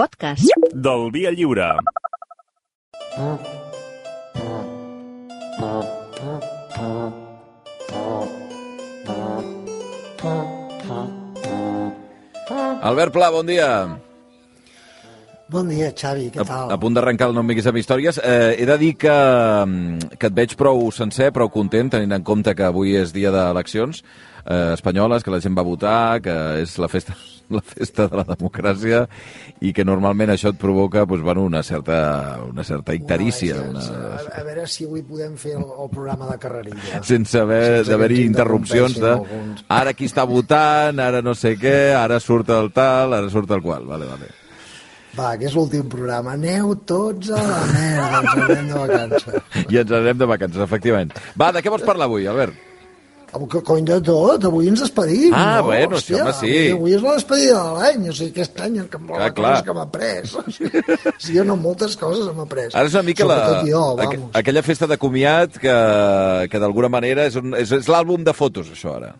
podcast. del Via Lliure. Albert Pla, bon dia. Bon dia, Xavi, què A, tal? a punt d'arrencar el No em amb històries. Eh, he de dir que, mm, que et veig prou sencer, prou content, tenint en compte que avui és dia d'eleccions eh, espanyoles, que la gent va votar, que és la festa, la festa de la democràcia i que normalment això et provoca doncs, bueno, una certa, una certa icterícia. Una... Una... A, a veure si avui podem fer el, el programa de carrerilla. sense haver d'haver-hi interrupcions de alguns. ara qui està votant, ara no sé què, ara surt el tal, ara surt el qual. Vale, vale. Va, que és l'últim programa. Aneu tots a la merda, ens anem de vacances. I ens anem de vacances, efectivament. Va, de què vols parlar avui, Albert? Que cony de tot, avui ens despedim, Ah, no? bueno, sí, home, sí. Avui, és la despedida de l'any, o sigui, aquest any que amb Clar, les clar. coses que m'ha après. O sigui, sí, jo no, moltes coses m'ha après. Ara és una mica la, Sobretot jo, aqu vamos. aquella festa de comiat que, que d'alguna manera és, un, és, és l'àlbum de fotos, això, ara.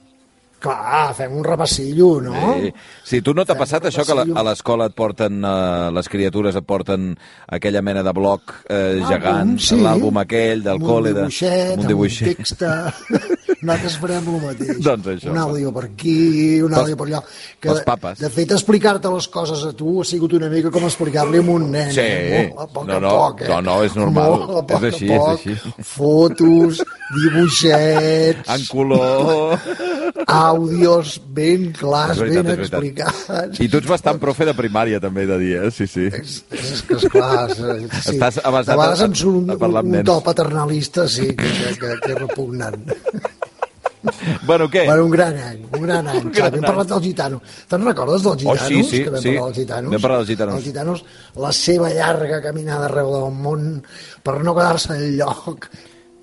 Clar, fem un repassillo, no? Sí. sí, tu no t'ha passat un això que a l'escola et porten, eh, les criatures et porten aquella mena de bloc eh, gegant, sí. l'àlbum aquell del col·le. Un de- dibuixet, un dibuixet. text. Nosaltres farem el mateix. Doncs això, Un va. àudio per aquí, un àudio per allà. pels de- papes. De fet, explicar-te les coses a tu ha sigut una mica com explicar-li a un nen. Sí. eh? Molt a poc No, a no, poc, eh? no, no, és normal. Molt a poc És així, a és poc. així. Fotos, dibuixets, En color... àudios ben clars, veritat, ben explicats. I tu ets bastant profe de primària, també, de dir, eh? Sí, sí. És, és que, esclar, sí. Estàs avasat de vegades a- em surt un, a un, un to paternalista, sí, que, que, que, que és repugnant. Bueno, què? Bueno, un gran any, un gran any, Un gran Xavi. Hem parlat del gitano. Te'n recordes dels Oh, gitanos? sí, sí, que vam sí. parlar dels gitanos? Vam parlar dels gitanos. Els gitanos, la seva llarga caminada arreu del món per no quedar-se en lloc,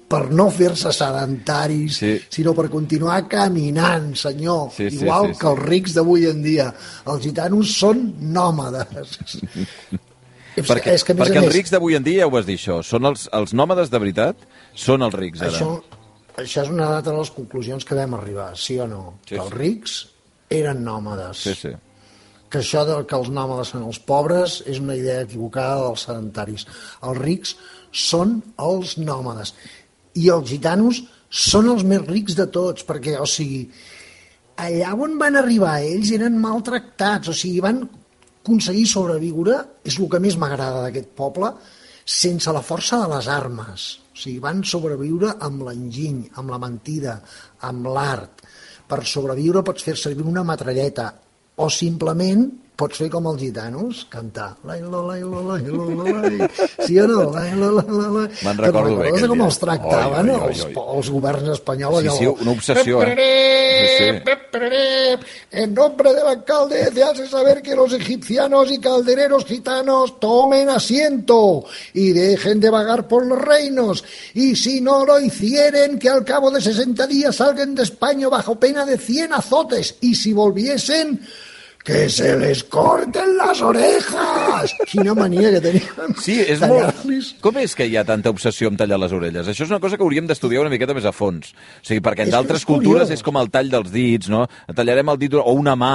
per no fer-se sedentaris, Sí. sinó per continuar caminant, senyor. Sí, sí, Igual sí, sí. que els rics d'avui en dia. Els gitanos són nòmades. Perquè, és que, a més perquè a els més, rics d'avui en dia, ja ho vas dir, això, són els, els nòmades de veritat? Són els rics, ara. Això, això és una de les conclusions que vam arribar, sí o no? Sí, que els rics eren nòmades. Sí, sí. Que això de que els nòmades són els pobres és una idea equivocada dels sedentaris. Els rics són els nòmades. I els gitanos són els més rics de tots, perquè, o sigui, allà on van arribar ells eren maltractats, o sigui, van aconseguir sobreviure, és el que més m'agrada d'aquest poble, sense la força de les armes. O sigui, van sobreviure amb l'enginy, amb la mentida, amb l'art. Per sobreviure pots fer servir una metralleta o simplement pots fer com els gitanos, cantar. Lai, la, lai, la, lai, la, la, lai. Sí o no? Lai, la, la, la, la. Me'n recordo bé recordes com els tractaven Oi, oi, oi, els, oi. els governs espanyols? Sí, sí, una obsessió, eh? Sí, sí. En nombre del alcalde te hace saber que los egipcianos y caldereros gitanos tomen asiento y dejen de vagar por los reinos. Y si no lo hicieren, que al cabo de 60 días salgan de España bajo pena de 100 azotes. Y si volviesen, que se les corten las orejas. Quina mania que tenien. Sí, és molt... Com és que hi ha tanta obsessió amb tallar les orelles? Això és una cosa que hauríem d'estudiar una miqueta més a fons. O sigui, perquè en d'altres cultures és com el tall dels dits, no? Tallarem el dit o una mà.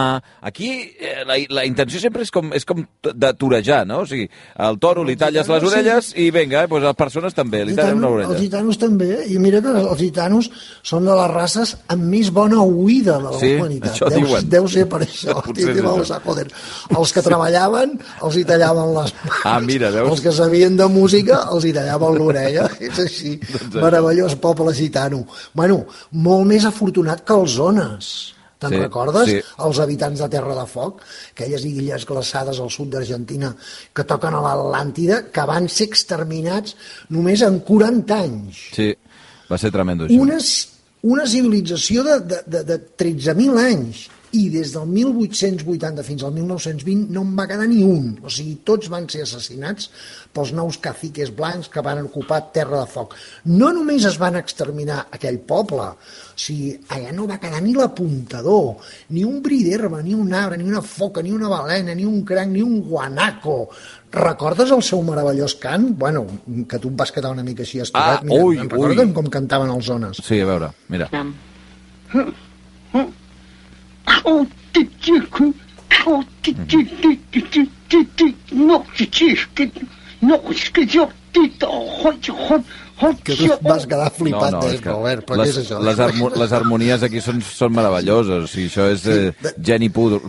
Aquí eh, la, la intenció sempre és com, és com de torejar, no? O sigui, al toro li talles les orelles i vinga, eh, doncs les persones també, li tallem una Els orella. gitanos també, i mira que els gitanos són de les races amb més bona oïda de la Sí, humanitat. això deu, diuen. deu ser per això. Potser Titi, vamos a joder. Els que treballaven els hi tallaven les mans. Ah, mira, veus? Els que sabien de música els hi tallaven l'orella. És així. Doncs Meravellós poble gitano. Bueno, molt més afortunat que els zones. Te'n Sí, recordes? sí. Els habitants de Terra de Foc, aquelles illes glaçades al sud d'Argentina que toquen a l'Atlàntida, que van ser exterminats només en 40 anys. Sí, va ser tremendo això. Una, una civilització de, de, de, de 13.000 anys i des del 1880 fins al 1920 no en va quedar ni un. O sigui, tots van ser assassinats pels nous caciques blancs que van ocupar Terra de Foc. No només es van exterminar aquell poble, o sigui, allà no va quedar ni l'apuntador, ni un bri d'herba, ni un arbre, ni una foca, ni una balena, ni un cranc, ni un guanaco. Recordes el seu meravellós cant? Bueno, que tu em vas quedar una mica així Ah, esturat. Mira, ui, em recorden ui. com cantaven els zones? Sí, a veure, mira. No, que no, és que jo, Que tu vas quedar No, flipat no, d'ell, és que Robert, però les, què és això? les, harmo les harmonies aquí són, són meravelloses. O sigui, això és eh, geni pur.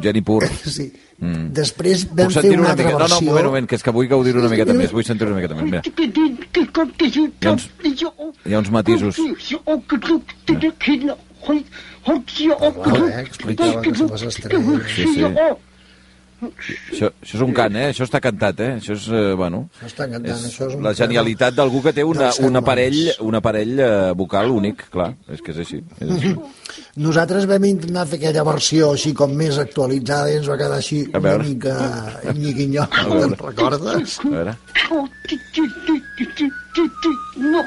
Geni pur. Sí. Després Puc vam fer sentir una una altra mica... No, no, un versió... moment, un moment, que és que vull gaudir una miqueta més. Vull sentir una miqueta més. Mira. Hi ha uns- hi ha uns matisos. Eh, que se les estrelles. Sí, sí. Això, això és un cant, eh? Això està cantat, eh? Això és, eh, bueno... Això està cantant, això és un La genialitat d'algú que té una, un aparell, un aparell eh, vocal únic, clar. És que és així. És així. Nosaltres vam intentar fer aquella versió així com més actualitzada i ens va quedar així una veure. mica nyiquinyoc, veure. te'n recordes? A veure. No,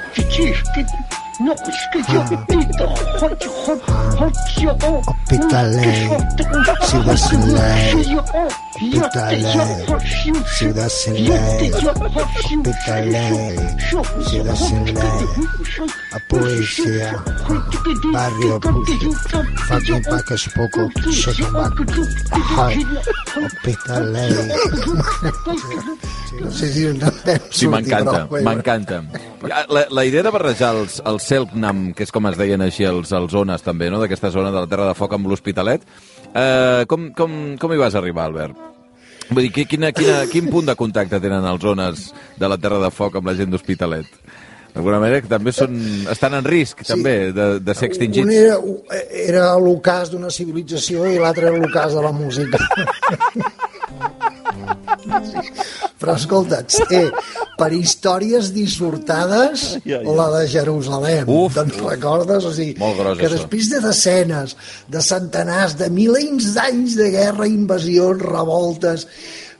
no, és que jo, tita, hot, hot, hot, jo, Hospitalet, Ciudad Soleil, Hospitalet, Ciudad Soleil, Hospitalet, Ciudad Soleil, a poesía, barrio fucking pack es poco, chicken back, ay, Hospitalet. No sé si no vam Sí, m'encanta, m'encanta. La, la idea de barrejar els, els Selknam, que és com es deien així els, els zones també, no?, d'aquesta zona de la Terra de Foc amb l'Hospitalet, eh, com, com, com hi vas arribar, Albert? Vull dir, qui- quina, quina, quin punt de contacte tenen els zones de la Terra de Foc amb la gent d'Hospitalet? D'alguna manera que també són, estan en risc, sí. també, de, de ser Un extingits. era, era l'ocàs d'una civilització i l'altre era l'ocàs de la música. Però escolta, eh, per històries dissortades, ai, ai. la de Jerusalem, Uf, te'n uf. recordes? O sigui, Molt gros, que això. després de desenes, de centenars, de milers d'anys de guerra, invasions, revoltes,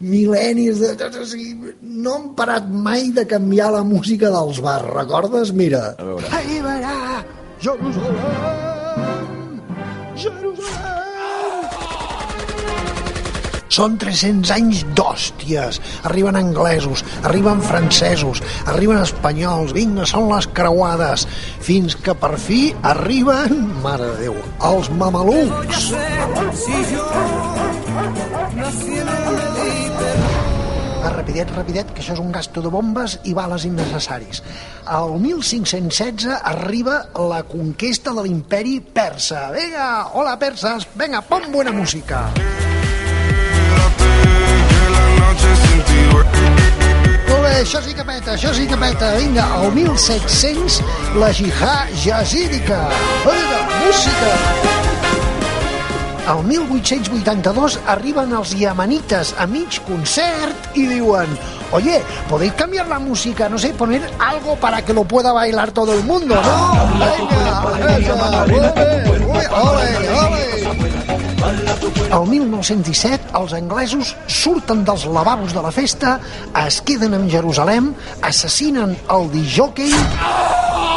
mil·lennis de... O sigui, no han parat mai de canviar la música dels bars, recordes? Mira. A veure. Alliberar Jerusalem! Jerusalem! Són 300 anys d'hòsties. Arriben anglesos, arriben francesos, arriben espanyols, vinga, són les creuades. Fins que per fi arriben, mare de Déu, els mamelucs. Va, rapidet, rapidet, que això és un gasto de bombes i bales innecessaris. Al 1516 arriba la conquesta de l'imperi persa. Vinga, hola perses, vinga, pon buena música. Això sí que peta, això sí que peta. Vinga, al 1700, la jihad jazídica. Vinga, música. Al 1882 arriben els yamanites a mig concert i diuen Oye, ¿podéis cambiar la música? No sé, poner algo para que lo pueda bailar todo el mundo, ¿no? Venga, esa, ole, ole, ole. El 1917, els anglesos surten dels lavabos de la festa, es queden en Jerusalem, assassinen el disjockey,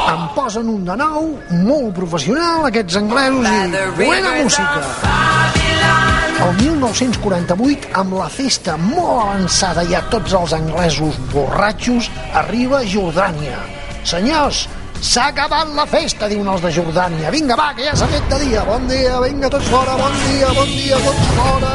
en posen un de nou, molt professional, aquests anglesos, i buena música. El 1948, amb la festa molt avançada i a tots els anglesos borratxos, arriba Jordània. Senyors, s'ha acabat la festa, diuen els de Jordània. Vinga, va, que ja s'ha fet de dia. Bon dia, vinga, tots fora, bon dia, bon dia, tots fora.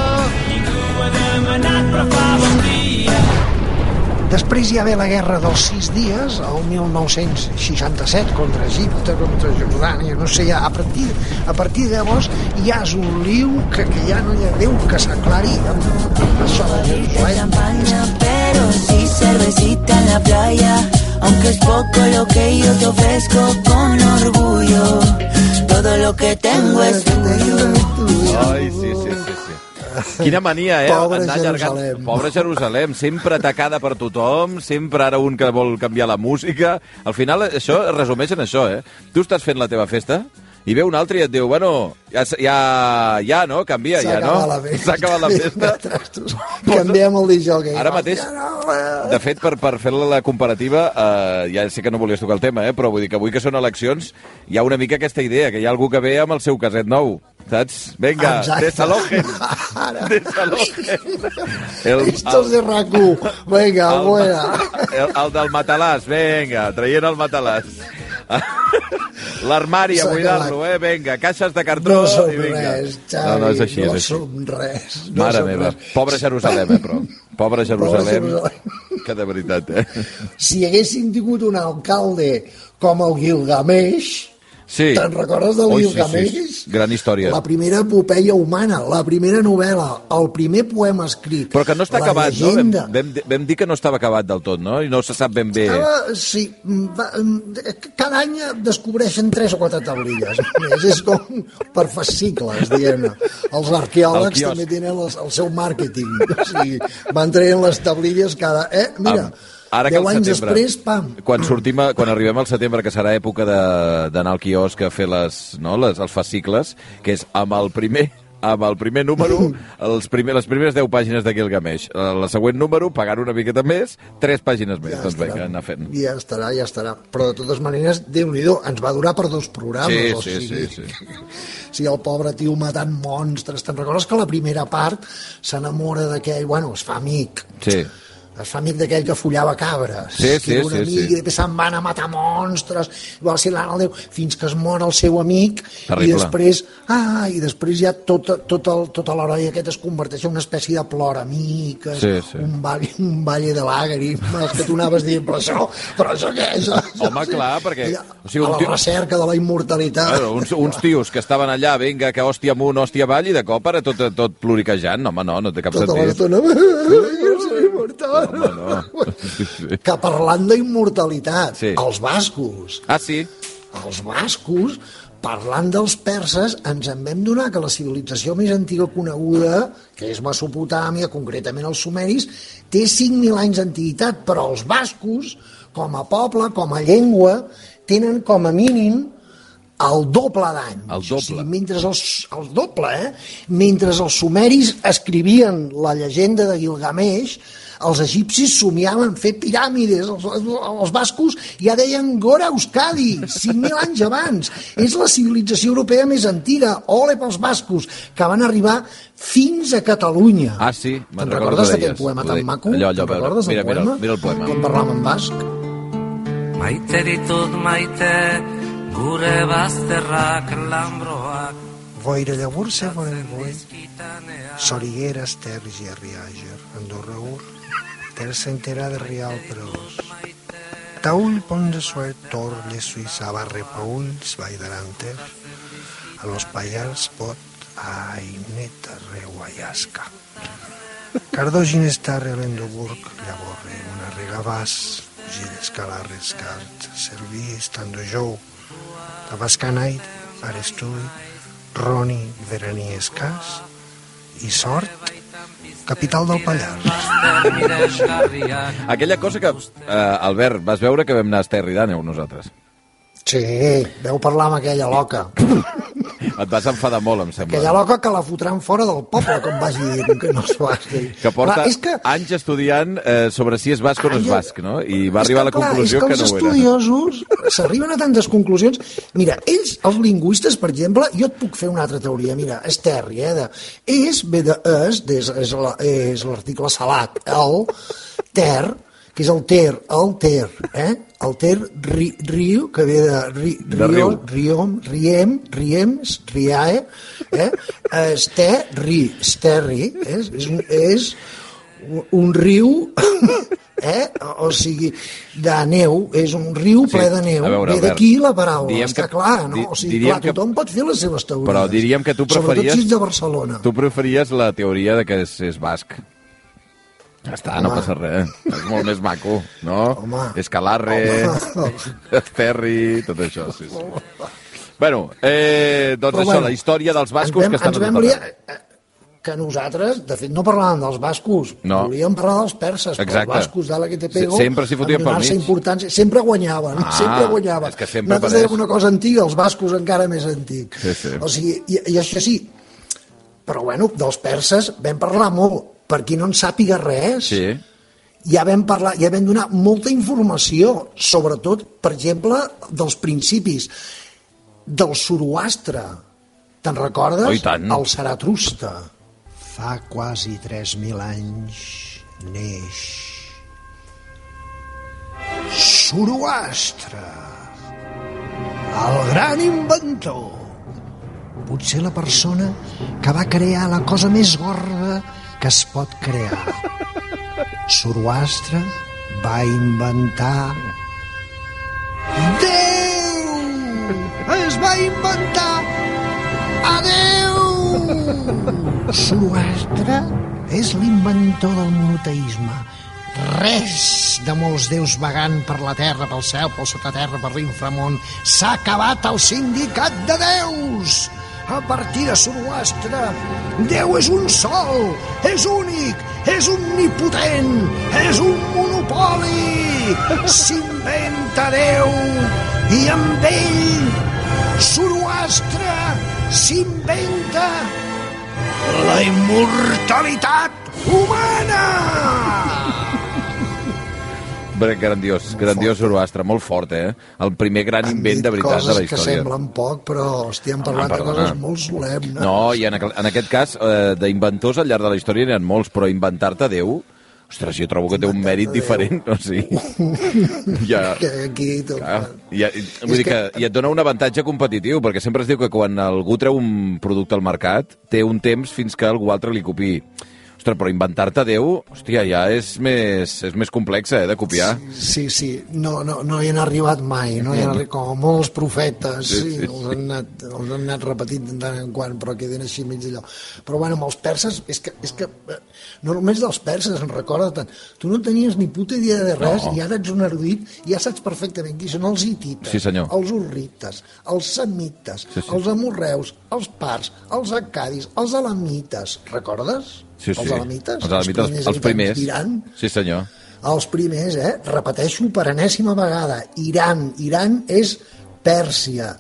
Després hi ha ve la guerra dels sis dies, el 1967, contra Egipte, contra Jordània, no sé, ja, a partir, a partir de llavors ja és un liu que, que ja no hi ha Déu que s'aclari amb, això de Jerusalem. champaña, pero sí cervecita en la playa. Aunque es poco lo que yo te ofrezco con orgullo. Todo lo que tengo es tuyo. Ai, sí, sí, sí, sí. Quina mania, eh? Pobre Anar allargant- Jerusalem. Pobre Jerusalem, sempre atacada per tothom, sempre ara un que vol canviar la música... Al final, això es resumeix en això, eh? Tu estàs fent la teva festa i ve un altre i et diu, bueno, ja, ja, ja no? Canvia, ja, no? S'ha acabat la festa. Canviem el disjockey. Ara mateix, Ja no, eh. de fet, per, per fer la comparativa, eh, ja sé que no volies tocar el tema, eh, però vull dir que avui que són eleccions hi ha una mica aquesta idea, que hi ha algú que ve amb el seu caset nou, saps? Vinga, desalojen, desalojen. El, Estos de RAC1. Vinga, el, buena. el, el del matalàs, vinga, traient el matalàs. L'armari, a buidar-lo, eh? Vinga, caixes de cartró No som i vinga. res, Xavi. no, no és així, no és així. som res. No Mare som meva, res. pobre Jerusalem, eh, però. Pobre Jerusalem, Jerusalem. que de veritat, eh? Si haguéssim tingut un alcalde com el Gilgamesh, Sí. Te'n recordes del Ui, sí, Gilgamesh? sí, sí. Gran història. La primera epopeia humana, la primera novel·la, el primer poema escrit. Però que no està acabat, llegenda. no? Vam, vam, vam dir que no estava acabat del tot, no? I no se sap ben bé. Estava, sí, va, cada any descobreixen tres o quatre taulilles. Més, és com per fascicles, diguem-ne. Els El arqueòlegs quiosc. també tenen el, el seu màrqueting. O sigui, van traient les taulilles cada... Eh, mira, Am, Ara que deu al anys setembre, després, pam. Quan, sortim a, quan arribem al setembre, que serà època de- d'anar al quiosc a fer les, no, les, els fascicles, que és amb el primer amb el primer número, els primer, les primeres 10 pàgines de Gilgamesh. El següent número, pagant una miqueta més, 3 pàgines més. doncs vinga, anar fent. Ja estarà, ja estarà. Però de totes maneres, déu nhi ens va durar per dos programes. Sí, o sí, sigui, sí, sí. Sí, el pobre tio matant monstres. Te'n recordes que la primera part s'enamora d'aquell... Bueno, es fa amic. Sí. Es fa amic d'aquell que follava cabres. Sí, sí, un sí, amic, sí. I després se'n van a matar monstres, l'anà al Déu, fins que es mor el seu amic, Terrible. i després, ah, i després ja tot, tot, el, tot l'heroi aquest es converteix en una espècie de ploramiques, Sí, sí. un, valle, un valle de làgrimes, que tu anaves dient, però això, però això què és? Home, clar, perquè- o sigui, un a la tio- recerca de la immortalitat. Claro, uns, uns tios que estaven allà, vinga, que hòstia amunt, hòstia avall, i de cop ara tot, tot ploriquejant. Home, no, no té cap tota sentit. l'estona, jo soy immortal. Home, no. Que parlant d'immortalitat, Sí. els bascos, Ah, sí? els bascos, parlant dels perses, ens en vam donar que la civilització més antiga coneguda, que és Mesopotàmia, concretament els sumeris, té 5.000 anys d'antiguitat, però els bascos, com a poble, com a llengua, tenen com a mínim el doble d'anys. El doble. O sigui, mentre els, el doble, eh? Mentre els sumeris escrivien la llegenda de Gilgamesh, els egipcis somiaven fer piràmides, els, els bascos ja deien Gora Euskadi, 5.000 anys abans. És la civilització europea més antiga, ole pels bascos, que van arribar fins a Catalunya. Ah, sí, me'n Te'n recordo recordes que d'aquell deies. poema tan maco? allò, allò, recordes Mira, mira, poema? mira el poema. Parlava en basc? Maite ditut maite, gure bazterrak lambroak. Boira llavor se foren boi, Sorigueres, Terres i Arriàger, Andorra Ur, Terça entera de Rial Perós. Taüll, Pont de Suert, Tor, Suïssa, Barre, Paulls, Vall d'Aranter, a los Pallars, Pot, ai, neta, Reuayasca. Cardó, Ginestarre, Lendoburg, Llavorre, una regabàs, Gilles, Calarres, Cart, Serví, Estandojou, Tabascanait, Arestui, Roni, Veraní, Escàs i Sort, capital del Pallars. Aquella cosa que, eh, Albert, vas veure que vam anar a Esterri d'Àneu nosaltres. Sí, veu parlar amb aquella loca. Et vas enfadar molt, em sembla. Aquella loca que la fotran fora del poble, com vagi dir, que no es faci. que porta Clar, és que, anys estudiant eh, sobre si és basc o no és basc, no? I va és arribar a la clar, conclusió és que, que, els no ho era. estudiosos s'arriben a tantes conclusions. Mira, ells, els lingüistes, per exemple, jo et puc fer una altra teoria. Mira, és terri, eh? De, és, ve de és, és, és és l'article salat. El, ter, que és el ter, el ter, eh? El ter, ri, riu, que ve de, ri, De riu. riem, riem, riems, riae, eh? Este, ri, sterri, eh? és, un, és un- riu, eh? o sigui, de neu, és un riu ple de neu, veure, ve d'aquí la paraula, diem està que- clar, no? O sigui, diríem clar, que- tothom pot fer les seves teories. Però diríem que tu Sobretot preferies... si ets de Barcelona. Tu preferies la teoria de que és, és basc. Ja està, no Home. passa res. És molt més maco, no? Home. Escalarre, Esterri, tot això, sí, sí. Bueno, eh, doncs Però això, bueno, la història dels bascos vam, que estan ens vam liar, eh, que nosaltres, de fet, no parlàvem dels bascos, No. volíem parlar dels perses, però Exacte. els bascos de la que te pego, Se- sempre s'hi fotien en pel mig. importància, sempre guanyaven, Ah, sempre guanyaven. és que sempre Nosaltres apareix. dèiem una cosa antiga, els bascos encara més antic. Sí, sí. O sigui, i, i això sí, però bueno, dels perses vam parlar molt, per qui no en sàpiga res, Sí, ja vam parlar, ja vam donar molta informació, sobretot, per exemple, dels principis del Zoroastre. Te'n recordes? Oh, tant. El Zaratrusta. Fa quasi 3.000 anys neix Zoroastre, el gran inventor. Potser la persona que va crear la cosa més gorda que es pot crear Zoroastre va inventar... Déu! Es va inventar Adeu! Zoroastre és l'inventor del monoteisme. Res de molts déus vagant per la terra, pel cel, pel sotaterra, per l'inframont. S'ha acabat el sindicat de déus! A partir de Zoroastre, Déu és un sol, és únic, és omnipotent, és un monopoli! S'inventa Déu i amb ell Zoroastre s'inventa la immortalitat humana! Grandiós, grandiós Zoroastre, molt fort, eh? El primer gran Han invent de veritat de la coses que història. semblen poc, però hòstia, hem parlat de perdona. coses molt solemnes. No, i en, en aquest cas, eh, d'inventors al llarg de la història n'hi ha molts, però inventar-te Déu, ostres, jo trobo que té un mèrit diferent, no? Sí. ja, Que aquí tot... clar, ja, vull dir que, i et dona un avantatge competitiu, perquè sempre es diu que quan algú treu un producte al mercat, té un temps fins que algú altre li copiï. Ostres, però inventar-te Déu, hòstia, ja és més, és més complexa, eh, de copiar. Sí, sí, no, no, no hi han arribat mai, no hi han arribat, com molts profetes, Sí, sí, sí. Els, han anat, els han anat repetint de tant en quant, però queden així mig d'allò. Però bueno, amb els perses, és que, és que eh, no només dels perses, en recorda tant. Tu no tenies ni puta idea de res No. i ara ets un erudit i ja saps perfectament qui són els hitites, Sí, senyor. els urrites, els semites, Sí, sí. els amorreus, els pars, els acadis, els elamites. Recordes? Sí, sí. Els elamites? Els elamites, els, els habitants primers. d'Iran. Sí, senyor. Els primers, eh? Repeteixo per enèsima vegada. Iran. Iran és Pèrsia.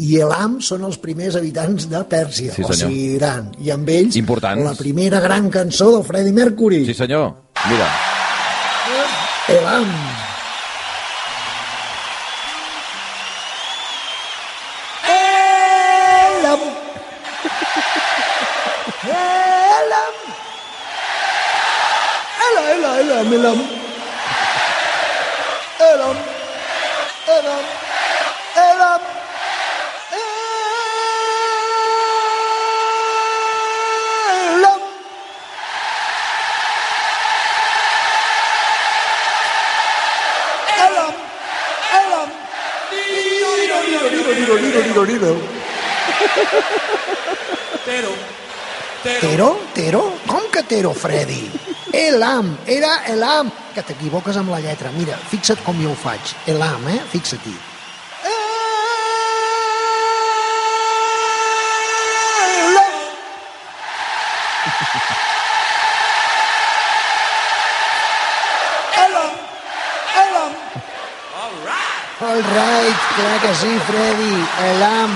I Elam són els primers habitants de Pèrsia, Sí, o senyor. sigui, Iran. I amb ells, Importants. la primera gran cançó del Freddie Mercury. Sí, senyor. Mira. Elam. Tero? Tero? Com que Tero, Freddy? Elam, era Elam. Que t'equivoques amb la lletra. Mira, fixa't com jo ho faig. Elam, eh? Fixa-t'hi. Elam. Elam. Elam. All right, clar que sí, Freddy. Elam.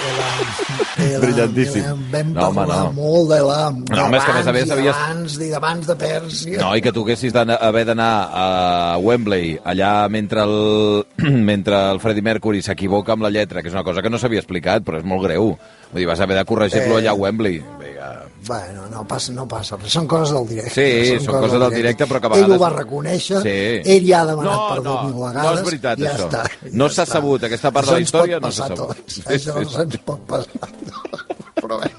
Elam. Brillantíssim. Vam No, home, no. molt d'Elam. No, home, és que a més a més havies- D'abans i d'abans de Pèrsia. No, i que tu haguessis d'haver d'anar a Wembley, allà mentre el, mentre el Freddie Mercury s'equivoca amb la lletra, que és una cosa que no s'havia explicat, però és molt greu. Vull dir, vas haver de corregir-lo Eh. allà a Wembley. Vinga. Bueno, no passa, no passa res. Són coses del directe. Sí, són coses del directe, però que a vegades- Ell ho va reconèixer, Sí. ell ja ha demanat No, perdó no, mil no vegades. és veritat, ja això. Està, No ja s'ha està. sabut, aquesta part de la Això història no s'ha sabut. tots. Sí, Això sí, sí. ens pot passar. Però bé.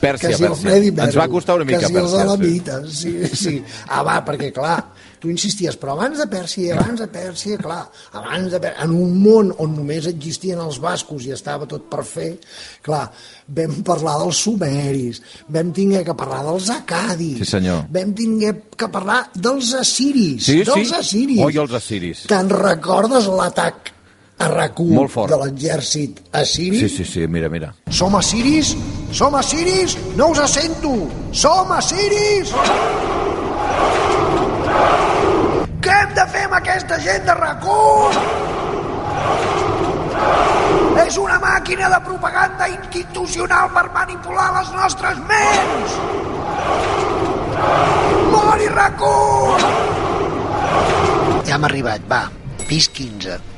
Pèrsia, que si Pèrsia. Freddie Ens va costar una mica que si els Pèrsia. sí. elamites, sí, sí. Ah, va, perquè clar, tu insisties, però abans de Pèrsia, abans de Pèrsia, clar, abans de Pèrsia, en un món on només existien els bascos i estava tot per fer, clar, vam parlar dels sumeris, vam tinguer que parlar dels acadis, Sí, senyor. vam tinguer que parlar dels assiris, Sí, dels sí. assiris. Oi, els assiris. Te'n recordes l'atac a RAC1 Molt fort. de l'exèrcit assiri? Sí, sí, sí, mira, mira. Som assiris? Som assiris? No us sento! Som assiris? Què hem de fer amb aquesta gent de RAC1? És una màquina de propaganda institucional per manipular les nostres ments! Mori RAC1! Ja hem arribat, va. Pis 15.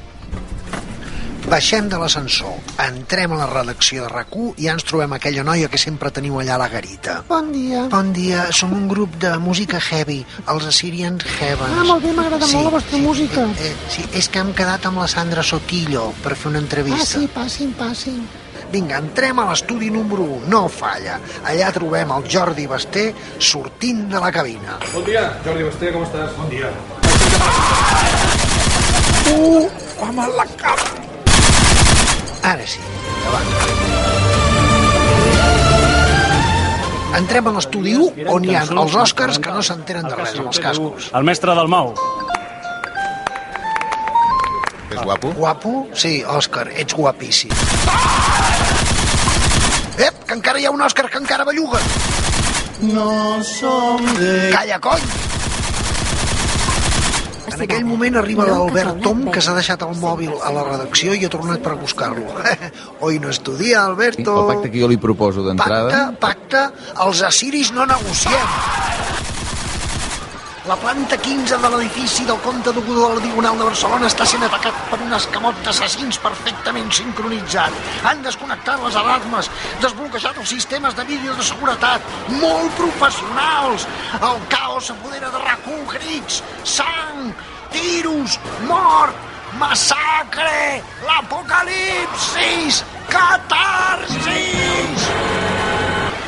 Baixem de l'ascensor, entrem a la redacció de rac i ja ens trobem aquella noia que sempre teniu allà a la garita. Bon dia. Bon dia, som un grup de música heavy, els Assyrian Heavens. Ah, molt bé, m'agrada molt la vostra música. Eh, eh, sí, és que hem quedat amb la Sandra Sotillo per fer una Ah, entrevista. sí, passin, passin. Vinga, entrem a l'estudi número 1, no falla. Allà trobem el Jordi Basté sortint de la cabina. Bon dia, Jordi Basté, com estàs? Bon dia. Uh, home, la capa! Ara sí, endavant. Entrem a l'estudi 1, on hi ha els Oscars que no s'entenen de res amb els cascos. El mestre del Mau. És guapo? Guapo? Sí, Òscar, ets guapíssim. Ep, que encara hi ha un Òscar que encara belluga. No som de... Calla, cony! En aquell moment arriba l'Albert Tom, que s'ha deixat el mòbil a la redacció i ha tornat per buscar-lo. Hoy no estudia, Alberto. El pacte que jo li proposo Pacte, d'entrada... pacte, els assiris no negociem. La planta 15 de l'edifici del Comte de Godó a la Diagonal de Barcelona està sent atacat per un escamot d'assassins perfectament sincronitzat. Han desconnectat les alarmes, desbloquejat els sistemes de vídeo de seguretat, molt professionals. El caos s'apodera de RAC1, crits, sang, tiros, mort, massacre, l'apocalipsis, catarsis!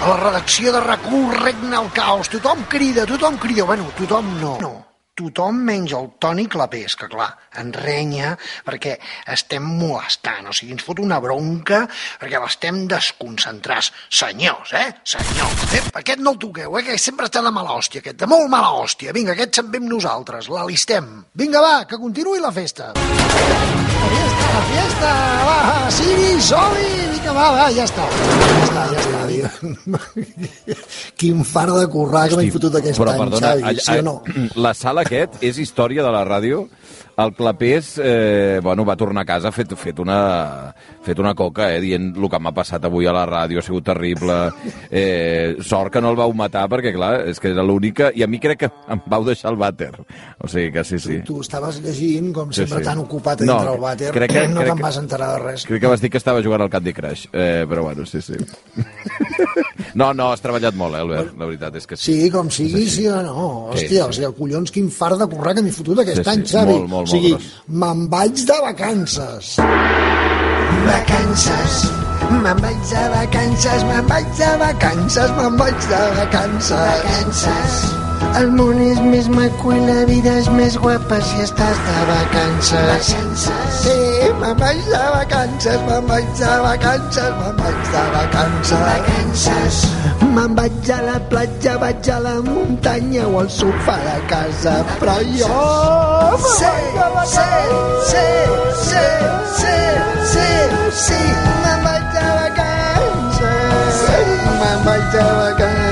A la redacció de rac regna el caos. Tothom crida, tothom crida. Bueno, tothom no. No. Tothom menys el Toni Clapés, que clar, en renya perquè estem molestant, o sigui, ens fot una bronca perquè l'estem desconcentrats. Senyors, eh? Senyors. Eh? Aquest no el toqueu, eh? Que sempre està de mala hòstia, aquest, de molt mala hòstia. Vinga, aquest se'n ve amb nosaltres, l'alistem. Vinga, va, que continuï la festa. La fiesta, va, Siri, Soli, vinga, va, va, ja està. Ja està, ja està. Quin far de currar que m'he fotut aquest Però, any, perdona, Xavi, allà- sí o no? la sala aquest és història de la ràdio. El Clapés, eh, bueno, va tornar a casa fet, fet, una, fet una coca, eh, dient el que m'ha passat avui a la ràdio ha sigut terrible. Eh, sort que no el vau matar, perquè, clar, és que era l'única... I a mi crec que em vau deixar el vàter. O sigui que sí, sí. Tu estaves llegint, com Sí, sempre sí. tan ocupat a No, dintre el vàter, crec que- no te'n vas enterar de res. Crec que vas dir que estava jugant al Candy Crush, eh, però bueno, sí, sí. No, no, has treballat molt, eh, Albert, la veritat és que sí. Sí, com sigui, sí o no. Sí, Hòstia, sí. o sigui, collons, quin far de currar que m'he fotut aquest Sí, sí, any, Xavi. molt, molt, o sigui, me'n vaig de vacances. Vacances. Me'n vaig de vacances, me'n vaig de vacances, me'n vaig de vacances. Vacances. El món és més maco i la vida és més guapa si estàs de vacances. Vacances. Sí, me'n vaig de vacances, me'n vaig de vacances, me'n vaig de vacances. Vacances. Me'n vaig a la platja, vaig a la muntanya o al sofà de casa, però jo... Sí, sí, sí, sí, sí, sí, sí, me'n vaig de vacances, me'n vaig de vacances.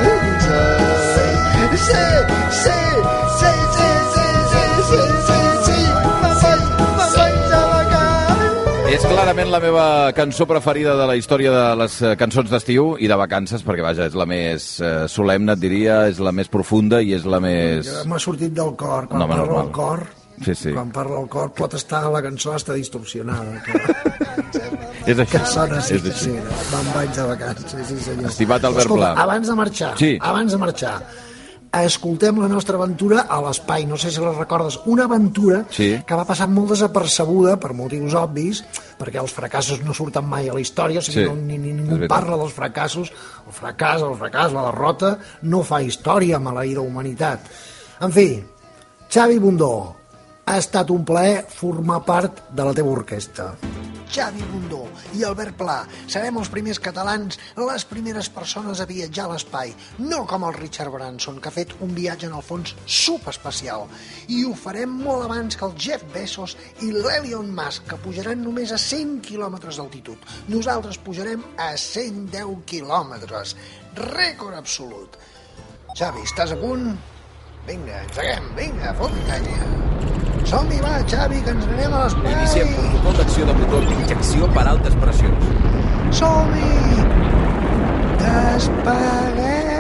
És clarament la meva cançó preferida de la història de les eh, cançons d'estiu i de vacances, perquè, vaja, és la més eh, solemne, et diria, és la més profunda i és la més... M'ha sortit del cor, quan No, home, parla normal. el cor, Sí, sí. quan parla el cor, pot estar, la cançó està distorsionada. Que, És així. que sona així, És així. sí, me'n vaig de vacances, sí, sí senyor. Estimat Albert Escolta, Pla. abans de marxar, Sí. abans de marxar, escoltem la nostra aventura a l'espai, no sé si la recordes, una aventura Sí. que va passar molt desapercebuda per motius obvis, perquè els fracassos no surten mai a la història, o sigui, Sí, no, ni, ni ningú parla dels fracassos, el fracàs, el fracàs, la derrota, no fa història, maleïda humanitat. En fi, Xavi Bundó, ha estat un plaer formar part de la teva orquestra. Xavi Bundó i Albert Pla serem els primers catalans, les primeres persones a viatjar a l'espai, no com el Richard Branson, que ha fet un viatge en el fons subespacial. I ho farem molt abans que el Jeff Bezos i l'Elon Musk, que pujaran només a 100 quilòmetres d'altitud. Nosaltres pujarem a 110 quilòmetres. Rècord absolut. Xavi, estàs a punt? Vinga, engeguem, vinga, fot canya. Som-hi, va, Xavi, que ens n'anem a l'espai. Iniciem protocol d'acció de motor d'injecció per altes pressions. Som-hi! Despeguem!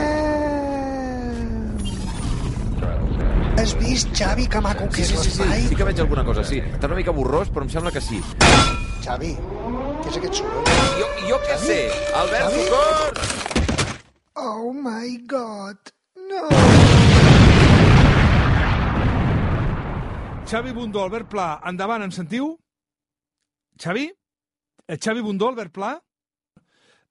Has vist, Xavi, que maco que és l'espai? sí que veig alguna cosa, sí. Està una mica borrós, però em sembla que sí. Xavi, què és aquest soroll? Jo, jo què sé? Albert, Xavi? socors! Oh my god, no! Xavi Bundó, Albert Pla, endavant, em sentiu? Xavi? Eh, Xavi Bundó, Albert Pla?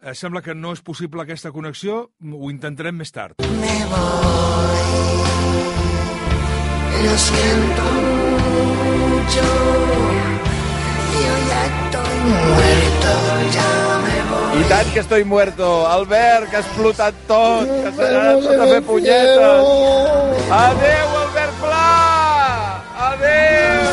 Eh, sembla que no és possible aquesta connexió, ho intentarem més tard. Me voy. Lo siento mucho. Yo ya estoy muerto, ya me voy. I tant que estoy muerto. Albert, que ha explotat tot, que s'ha tot a fer punyetes. Adéu, Albert Pla! Adéu!